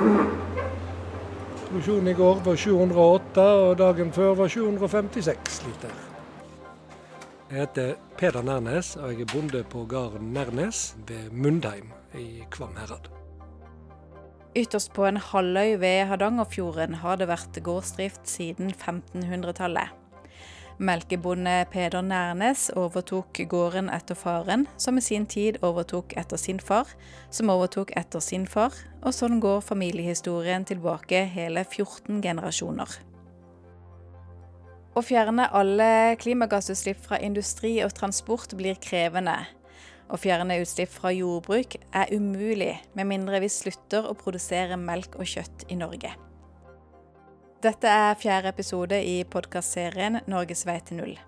Produksjonen i går var 708, og dagen før var 756 liter. Jeg heter Peder Nærnes, og jeg er bonde på gården Nærnes ved Mundheim i Kvam herad. Ytterst på en halvøy ved Hardangerfjorden har det vært gårdsdrift siden 1500-tallet. Melkebonde Peder Nærnes overtok gården etter faren, som i sin tid overtok etter sin far, som overtok etter sin far, og sånn går familiehistorien tilbake hele 14 generasjoner. Å fjerne alle klimagassutslipp fra industri og transport blir krevende. Å fjerne utslipp fra jordbruk er umulig, med mindre vi slutter å produsere melk og kjøtt i Norge. Dette er fjerde episode i podkastserien 'Norges vei til null'.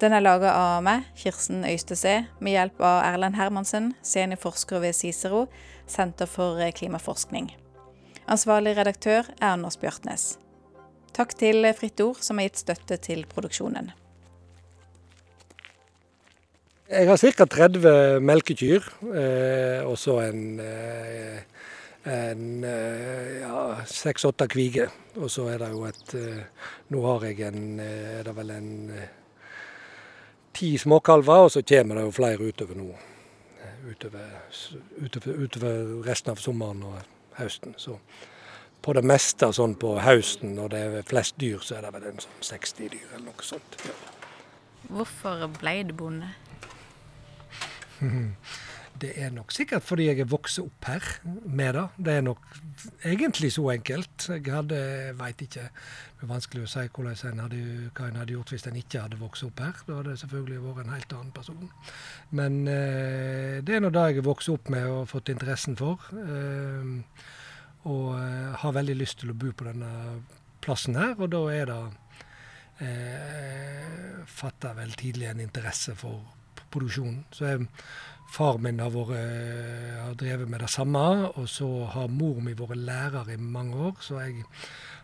Den er laga av meg, Kirsten Øystese, med hjelp av Erlend Hermansen, seniorforsker ved Cicero, Senter for klimaforskning. Ansvarlig redaktør er Anders Bjartnes. Takk til Fritt Ord, som har gitt støtte til produksjonen. Jeg har ca. 30 melkekyr, eh, og så en eh, en eh, ja, seks-åtte kviger. Og så er det jo et eh, Nå har jeg en eh, Er det vel en ti småkalver, og så kommer det jo flere utover nå. Utover, utover, utover resten av sommeren og høsten. Så på det meste sånn på høsten når det er flest dyr, så er det vel en sånn 60 dyr eller noe sånt. Ja. Hvorfor ble du bonde? Det er nok sikkert fordi jeg er vokst opp her med det. Det er nok egentlig så enkelt. Jeg hadde, veit ikke, det er vanskelig å si en hadde, hva en hadde gjort hvis en ikke hadde vokst opp her. Da hadde det selvfølgelig vært en helt annen person. Men eh, det er nå det jeg er vokst opp med og fått interessen for. Eh, og eh, har veldig lyst til å bo på denne plassen her, og da er det eh, Fatta vel tidlig en interesse for produksjonen. Så jeg Far min har, vært, eh, har, drevet med det samme, og så har mor mi vært lærer i mange år. Så jeg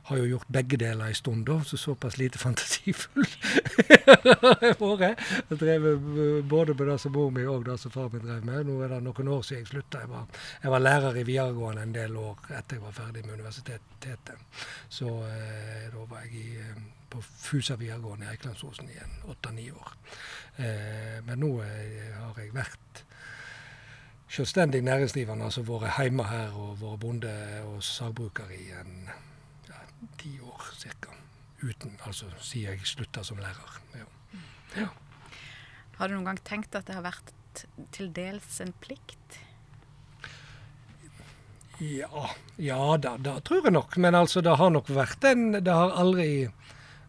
har jo gjort begge deler en stund, så såpass lite fantasifull har jeg vært. Jeg drevet både med det som mor mi og det som far min drev med. Nå er det noen år siden jeg slutta. Jeg var, jeg var lærer i videregående en del år etter jeg var ferdig med universitetet. Så eh, da var jeg i, eh, på Fusa videregående i Eikelandsosen i åtte-ni år. Eh, men nå eh, har jeg vært selvstendig næringsdrivende, altså vært hjemme her og vært bonde og sagbruker i en ja, ti år ca. Uten, altså siden jeg slutta som lærer. Ja. Ja. Har du noen gang tenkt at det har vært til dels en plikt? Ja, ja da, da tror jeg nok. Men altså, det har nok vært en Det har aldri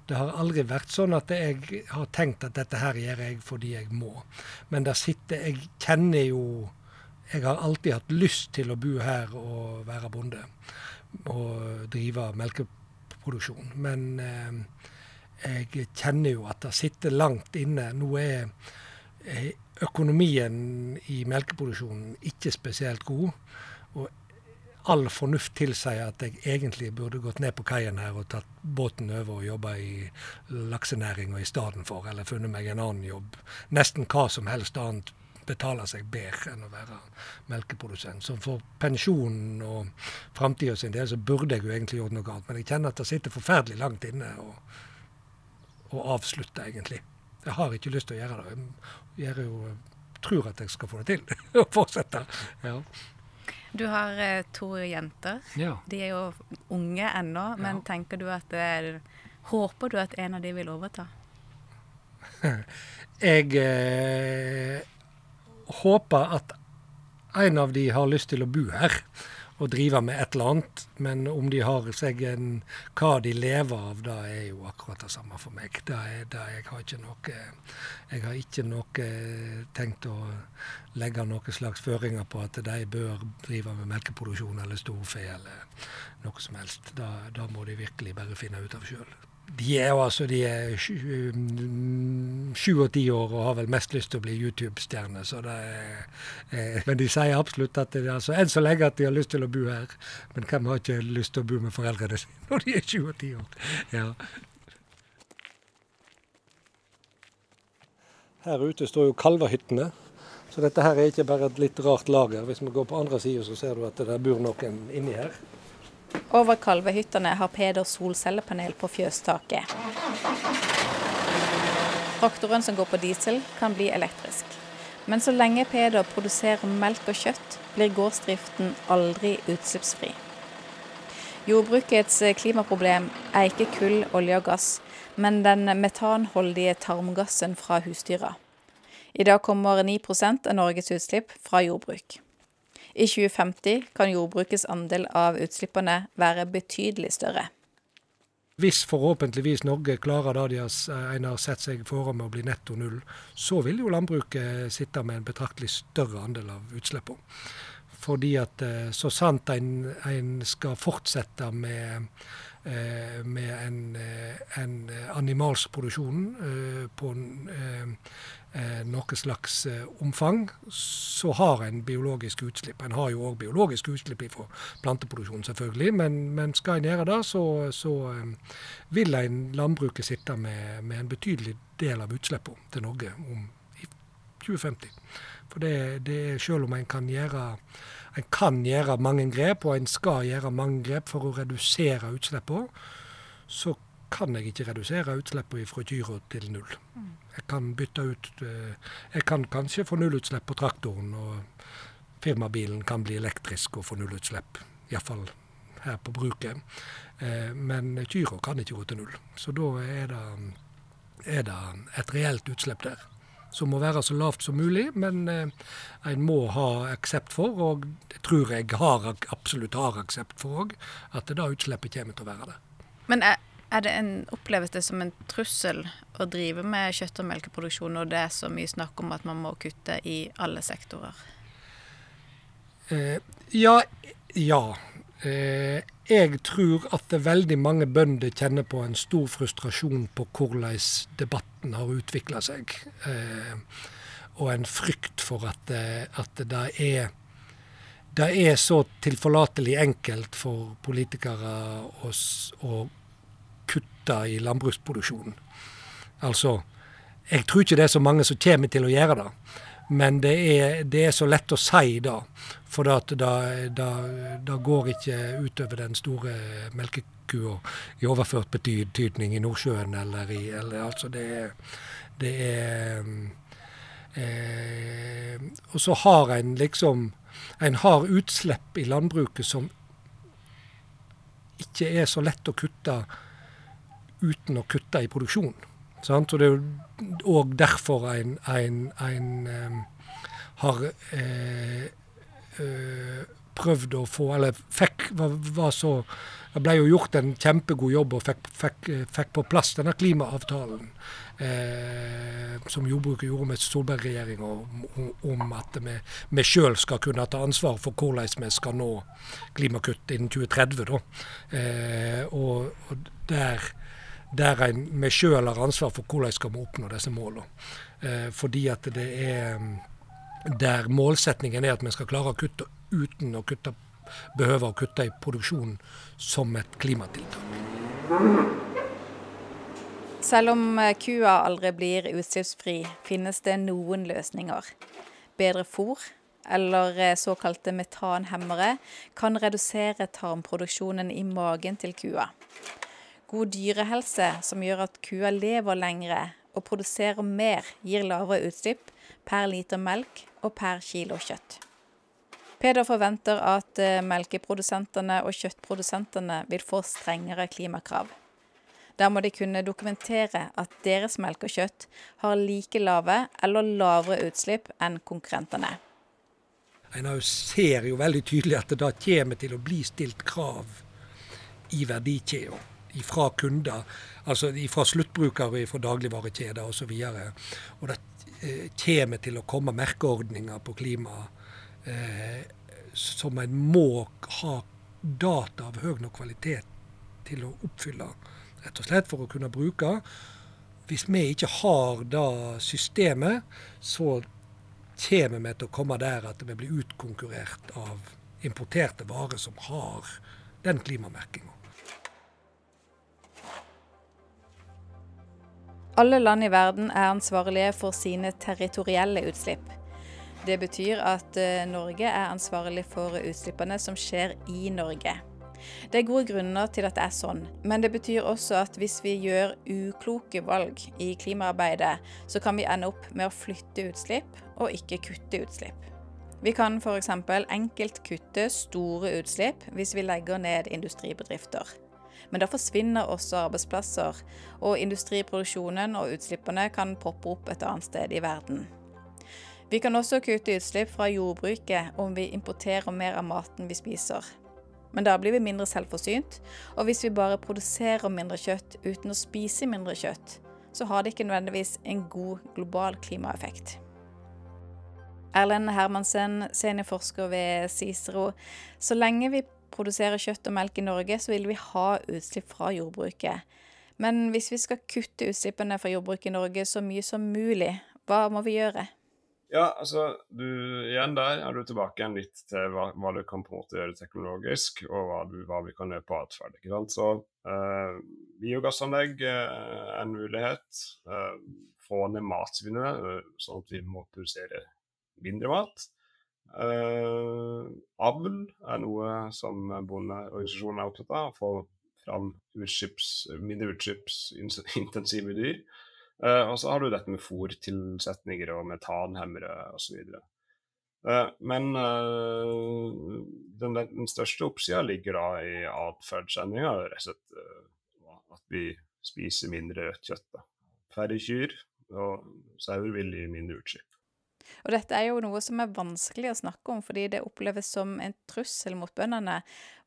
det har aldri vært sånn at jeg har tenkt at dette her gjør jeg fordi jeg må. Men der sitter Jeg kjenner jo jeg har alltid hatt lyst til å bo her og være bonde og drive melkeproduksjon. Men eh, jeg kjenner jo at det sitter langt inne. Nå er eh, økonomien i melkeproduksjonen ikke spesielt god. Og all fornuft tilsier at jeg egentlig burde gått ned på kaien her og tatt båten over og jobba i laksenæringa i stedet for, eller funnet meg en annen jobb. Nesten hva som helst annet betaler seg bedre enn å være melkeprodusent. Så for pensjonen og framtida sin del så burde jeg jo egentlig gjort noe annet. Men jeg kjenner at det sitter forferdelig langt inne å, avslutte, egentlig. Jeg har ikke lyst til å gjøre det. Jeg gjør jo, tror at jeg skal få det til. Å fortsette. Ja. Du har eh, to jenter. Ja. De er jo unge ennå, men ja. tenker du at det Håper du at en av de vil overta? jeg eh, håper at en av de har lyst til å bo her og drive med et eller annet. Men om de har seg en hva de lever av, det er jo akkurat det samme for meg. Det er, det jeg, har ikke noe, jeg har ikke noe tenkt å legge noen slags føringer på at de bør drive med melkeproduksjon eller storfe eller noe som helst. Da må de virkelig bare finne ut av sjøl. De er jo altså de er sju og ti år og har vel mest lyst til å bli YouTube-stjerne. så det er, eh, Men de sier absolutt at det altså enn så lenge at de har lyst til å bo her. Men hvem har ikke lyst til å bo med foreldrene sine når de er sju og ti år? Ja. Her ute står jo kalvehyttene. Så dette her er ikke bare et litt rart lager. Hvis vi går på andre sida, så ser du at det bor noen inni her. Over kalvehyttene har Peder solcellepanel på fjøstaket. Traktoren som går på diesel, kan bli elektrisk. Men så lenge Peder produserer melk og kjøtt, blir gårdsdriften aldri utslippsfri. Jordbrukets klimaproblem er ikke kull, olje og gass, men den metanholdige tarmgassen fra husdyra. I dag kommer 9% av Norges utslipp fra jordbruk. I 2050 kan jordbrukets andel av utslippene være betydelig større. Hvis forhåpentligvis Norge klarer det de har, har sett seg foran med å bli netto null, så vil jo landbruket sitte med en betraktelig større andel av utslippene. Fordi at eh, så sant en, en skal fortsette med, eh, med en, eh, en animalsk produksjon på noe slags omfang, så har en biologisk utslipp. En har jo òg biologisk utslipp fra planteproduksjon, selvfølgelig, men, men, skal en gjøre det, så, så vil en landbruket sitte med, med, en betydelig del av utslippene til Norge om 2050. For det, det selv om en kan gjøre en kan gjøre mange grep, og en skal gjøre mange grep for å redusere utslippene, så kan jeg ikke redusere utslippene fra gyro til null. Jeg kan bytte ut eh, Jeg kan kanskje få nullutslipp på traktoren, og firmabilen kan bli elektrisk og få nullutslipp. Iallfall her på bruket. Eh, men gyro kan ikke gå til null. Så da er det, er det et reelt utslipp der som må være så lavt som mulig, men eh, en må ha aksept for, og det tror jeg har, absolutt har aksept for òg, at det da utslippet kommer til å være det. Men er, er det en, oppleves det som en trussel å drive med kjøtt- og melkeproduksjon når det er så mye snakk om at man må kutte i alle sektorer? Eh, ja. Ja. Eh, jeg tror at veldig mange bønder kjenner på en stor frustrasjon på hvordan debatten har utvikla seg. Eh, og en frykt for at, at det er det er så tilforlatelig enkelt for politikere å, å kutte i landbruksproduksjonen. Altså, jeg tror ikke det er så mange som kommer til å gjøre det. Men det er, det er så lett å si da. For det, går ikke utover den store melkekua i overført betydning i Nordsjøen eller i eller, altså det, det er eh, Og så har en liksom En har utslipp i landbruket som ikke er så lett å kutte uten å kutte i produksjonen. Sant? Og Det er òg derfor en, en, en um, har eh, eh, prøvd å få Eller fikk var, var, så Det ble jo gjort en kjempegod jobb og fikk, fikk, fikk på plass denne klimaavtalen eh, som jordbruket gjorde med Solberg-regjeringa, om, om, at vi, vi sjøl skal kunne ta ansvar for hvordan vi skal nå klimakutt innen 2030. Da. Eh, og, og der der vi sjøl har ansvar for hvordan skal oppnå disse målene. Eh, fordi at det er der målsetningen er at vi skal klare å kutte uten å kutte, behøve å kutte i produksjonen som et klimatiltak. Selv om eh, kua aldri blir utslippsfri, finnes det noen løsninger. Bedre fôr eller eh, såkalte metanhemmere kan redusere tarmproduksjonen i magen til kua god dyrehelse som gjør at kua lever lengre og produserer mer, gir lavere utslipp per liter melk og per kilo kjøtt. Peder forventer at eh, melkeprodusentene og kjøttprodusentene vil få strengere klimakrav. Der må de kunne dokumentere at deres melk og kjøtt har like lave eller lavere utslipp enn konkurrentene. En ser jo veldig tydelig at det da kommer til å bli stilt krav i verdikjeden fra kunder, altså fra sluttbrukere fra dagligvarekjeder osv. Og, og det eh, kommer til å komme merkeordninger på klima eh, som en må ha data av høy nok kvalitet til å oppfylle, rett og slett for å kunne bruke. Hvis vi ikke har det systemet, så kommer vi til å komme der at vi blir utkonkurrert av importerte varer som har den klimamerkinga. Alle land i verden er ansvarlige for sine territorielle utslipp. Det betyr at eh, Norge er ansvarlig for utslippene som skjer i Norge. Det er gode grunner til at det er sånn, men det betyr også at hvis vi gjør ukloke valg i klimaarbeidet, så kan vi ende opp med å flytte utslipp og ikke kutte utslipp. Vi kan f.eks. enkelt kutte store utslipp hvis vi legger ned industribedrifter. Men da forsvinner også arbeidsplasser, og industriproduksjonen og utslippene kan poppe opp et annet sted i verden. Vi kan også kutte utslipp fra jordbruket om vi importerer mer av maten vi spiser. Men da blir vi mindre selvforsynt, og hvis vi bare produserer mindre kjøtt uten å spise mindre kjøtt, så har det ikke nødvendigvis en god global klimaeffekt. Erlend Hermansen, seniorforsker ved Cicero. Så lenge vi produserer kjøtt og melk i Norge, så vil vi ha utslipp fra jordbruket. Men hvis vi skal kutte utslippene fra jordbruket i Norge så mye som mulig, hva må vi gjøre? Ja, altså, du, igjen der er du tilbake igjen litt til hva, hva, du kan på en måte gjøre teknologisk, og hva, du, hva vi kan gjøre på atferd. ikke sant? Så eh, biogassanlegg eh, er en mulighet. Eh, få ned matsvinnet, sånn at vi må produsere mindre mat. Avl er noe som bondeorganisasjonen er opptatt av. Å Få fram utskips, mindre utslippsintensive dyr. Uh, og så har du dette med fòrtilsetninger og metanhemmere osv. Uh, men uh, den, den, største oppsida ligger da i uh, at vi spiser mindre rødt kjøtt. Da. Færre kyr, og sauer vil gi mindre utslipp. Og dette er jo noe som er vanskelig å snakke om, fordi det oppleves som en trussel mot bøndene.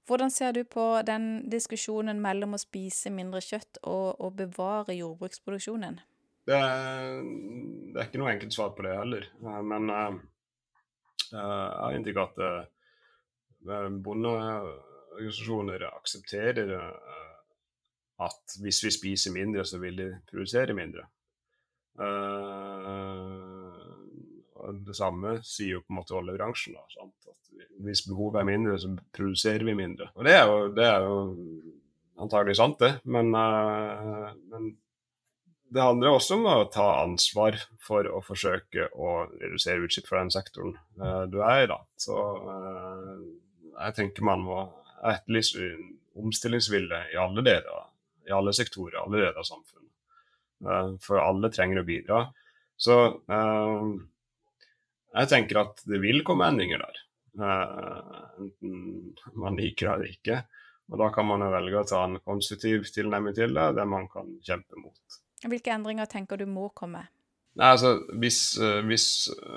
Hvordan ser du på den diskusjonen mellom å spise mindre kjøtt og å bevare jordbruksproduksjonen? Det er, det er, ikke noe enkelt svar på det heller. Eh, men uh, jeg har inntrykk av at uh, bondeorganisasjoner aksepterer uh, at hvis vi spiser mindre, så vil de produsere mindre. Det samme sier jo på en måte oljebransjen. hvis behovet er mindre, så produserer vi mindre. Og det er jo, det er jo antagelig sant, det. Men, men det handler også om å ta ansvar for å forsøke å redusere utslipp fra den sektoren uh, du er i. da. Så uh, jeg tenker man må etterlyse omstillingsvilje i alle deler, i alle sektorer, alle deler av samfunnet. Uh, for alle trenger å bidra. Så jeg tenker at det vil komme endringer der. enten man liker det eller ikke. Og da kan man jo velge å ta en konstruktiv tilnærming til det, der man kan kjempe mot. Hvilke endringer tenker du må komme? Nei, altså, hvis, eh, hvis,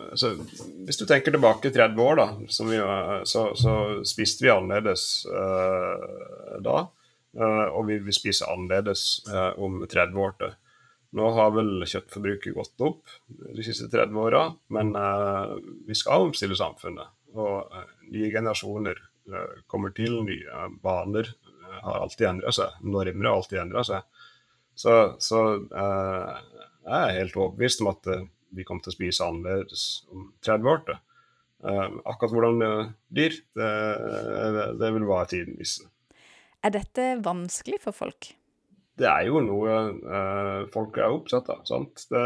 altså, hvis, du tenker tilbake 30 år, da, vi, så, så, spiste vi annerledes uh, da. Uh, og vi vil spise annerledes uh, om 30 år til. Nå har vel kjøttforbruket gått opp de siste 30 åra, men vi skal omstille samfunnet. Og nye generasjoner kommer til, nye baner har alltid endra seg. Normer har alltid endra seg. Så, så uh, jeg er helt overbevist om at uh, vi kommer til å spise annerledes om 30 år. Uh, akkurat hvordan det blir, det, det, det vil bare tiden vise. Er dette vanskelig for folk? Det er jo noe folk er opptatt av. sant? Det,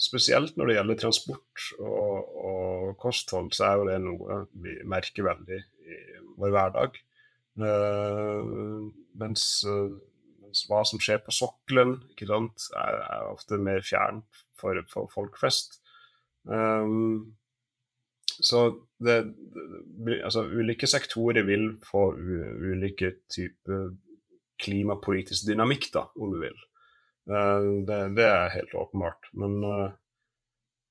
spesielt når det gjelder transport og, og, kosthold, så er jo det noe vi merker veldig i vår hverdag. mens hva som skjer på sokkelen, ikke sant, er, er ofte mer fjernt for, for, folk flest. Um, så det, altså, ulike sektorer vil få ulike typer klimapolitisk dynamikk, da, om du vil. Uh, det, det, er helt åpenbart. Men uh,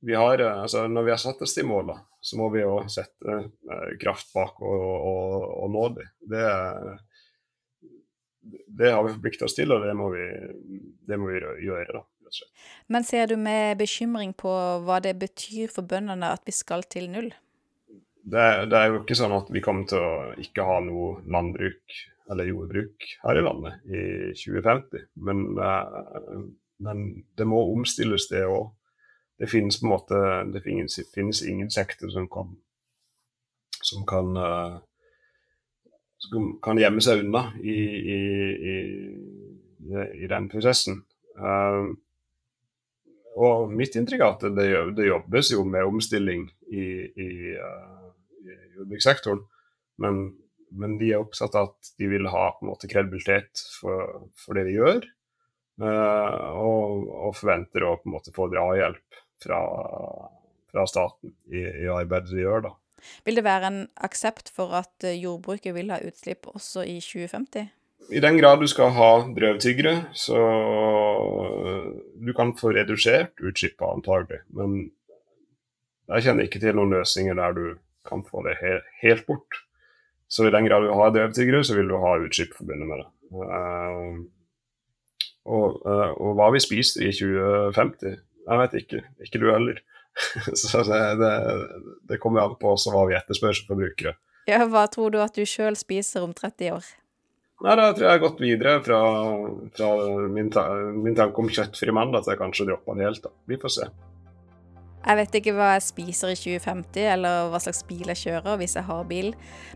vi har, uh, altså, når vi har satt oss de målene, så må vi jo sette kraft bak og, og, og nå dem. Det det har vi forplikta oss til, og det må vi, det må vi gjøre. da. Men ser du med bekymring på hva det betyr for bøndene at vi skal til null? Det, det, er jo ikke sånn at vi kommer til å ikke ha noe landbruk eller jordbruk her i landet i 2050. Men, eh, men det må omstilles, det òg. Det finnes på en måte det finnes, finnes ingen sektor som kan, som kan som kan gjemme seg unna i, i, i, i den prosessen. Uh, og mitt inntrykk er at det, det, jobbes jo med omstilling i, uh, i jordbrukssektoren, men men de er oppsatt av at de vil ha på en måte kredibilitet for, for det de gjør. Uh, og, og, forventer å på en måte få drahjelp fra, fra staten i, i, arbeidet de gjør. da. Vil det være en aksept for at eh, jordbruket vil ha utslipp også i 2050? I den grad du skal ha drøvtyggere, så du kan få redusert utslippet antagelig. Men jeg kjenner ikke til noen løsninger der du kan få det he helt bort. Så i den grad du har drøvtyggere, så vil du ha utslipp forbundet med det. Uh, og, uh, og, hva vi spiste i 2050, jeg vet ikke. Ikke du heller. så det, det, det, kommer an på også hva vi etterspør som forbrukere. Ja, hva tror du at du sjøl spiser om 30 år? Nei, Da tror jeg jeg har gått videre fra, fra min, ta min, tanke om kjøttfri mandag til jeg kanskje droppa det helt. da. Vi får se. Jeg vet ikke hva jeg spiser i 2050, eller hva slags bil jeg kjører hvis jeg har bil,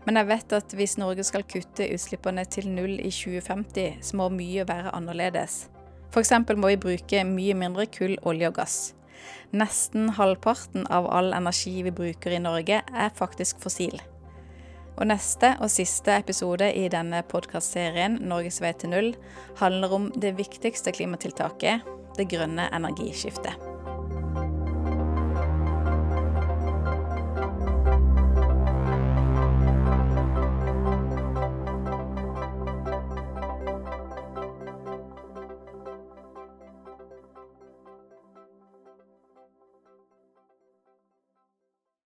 men jeg vet at hvis Norge skal kutte utslippene til null i 2050, så må mye være annerledes. F.eks. må vi bruke mye mindre kull, olje og gass. Nesten halvparten av all energi vi bruker i Norge, er faktisk fossil. Og neste og siste episode i denne podkastserien, 'Norges vei til null', handler om det viktigste klimatiltaket, det grønne energiskiftet.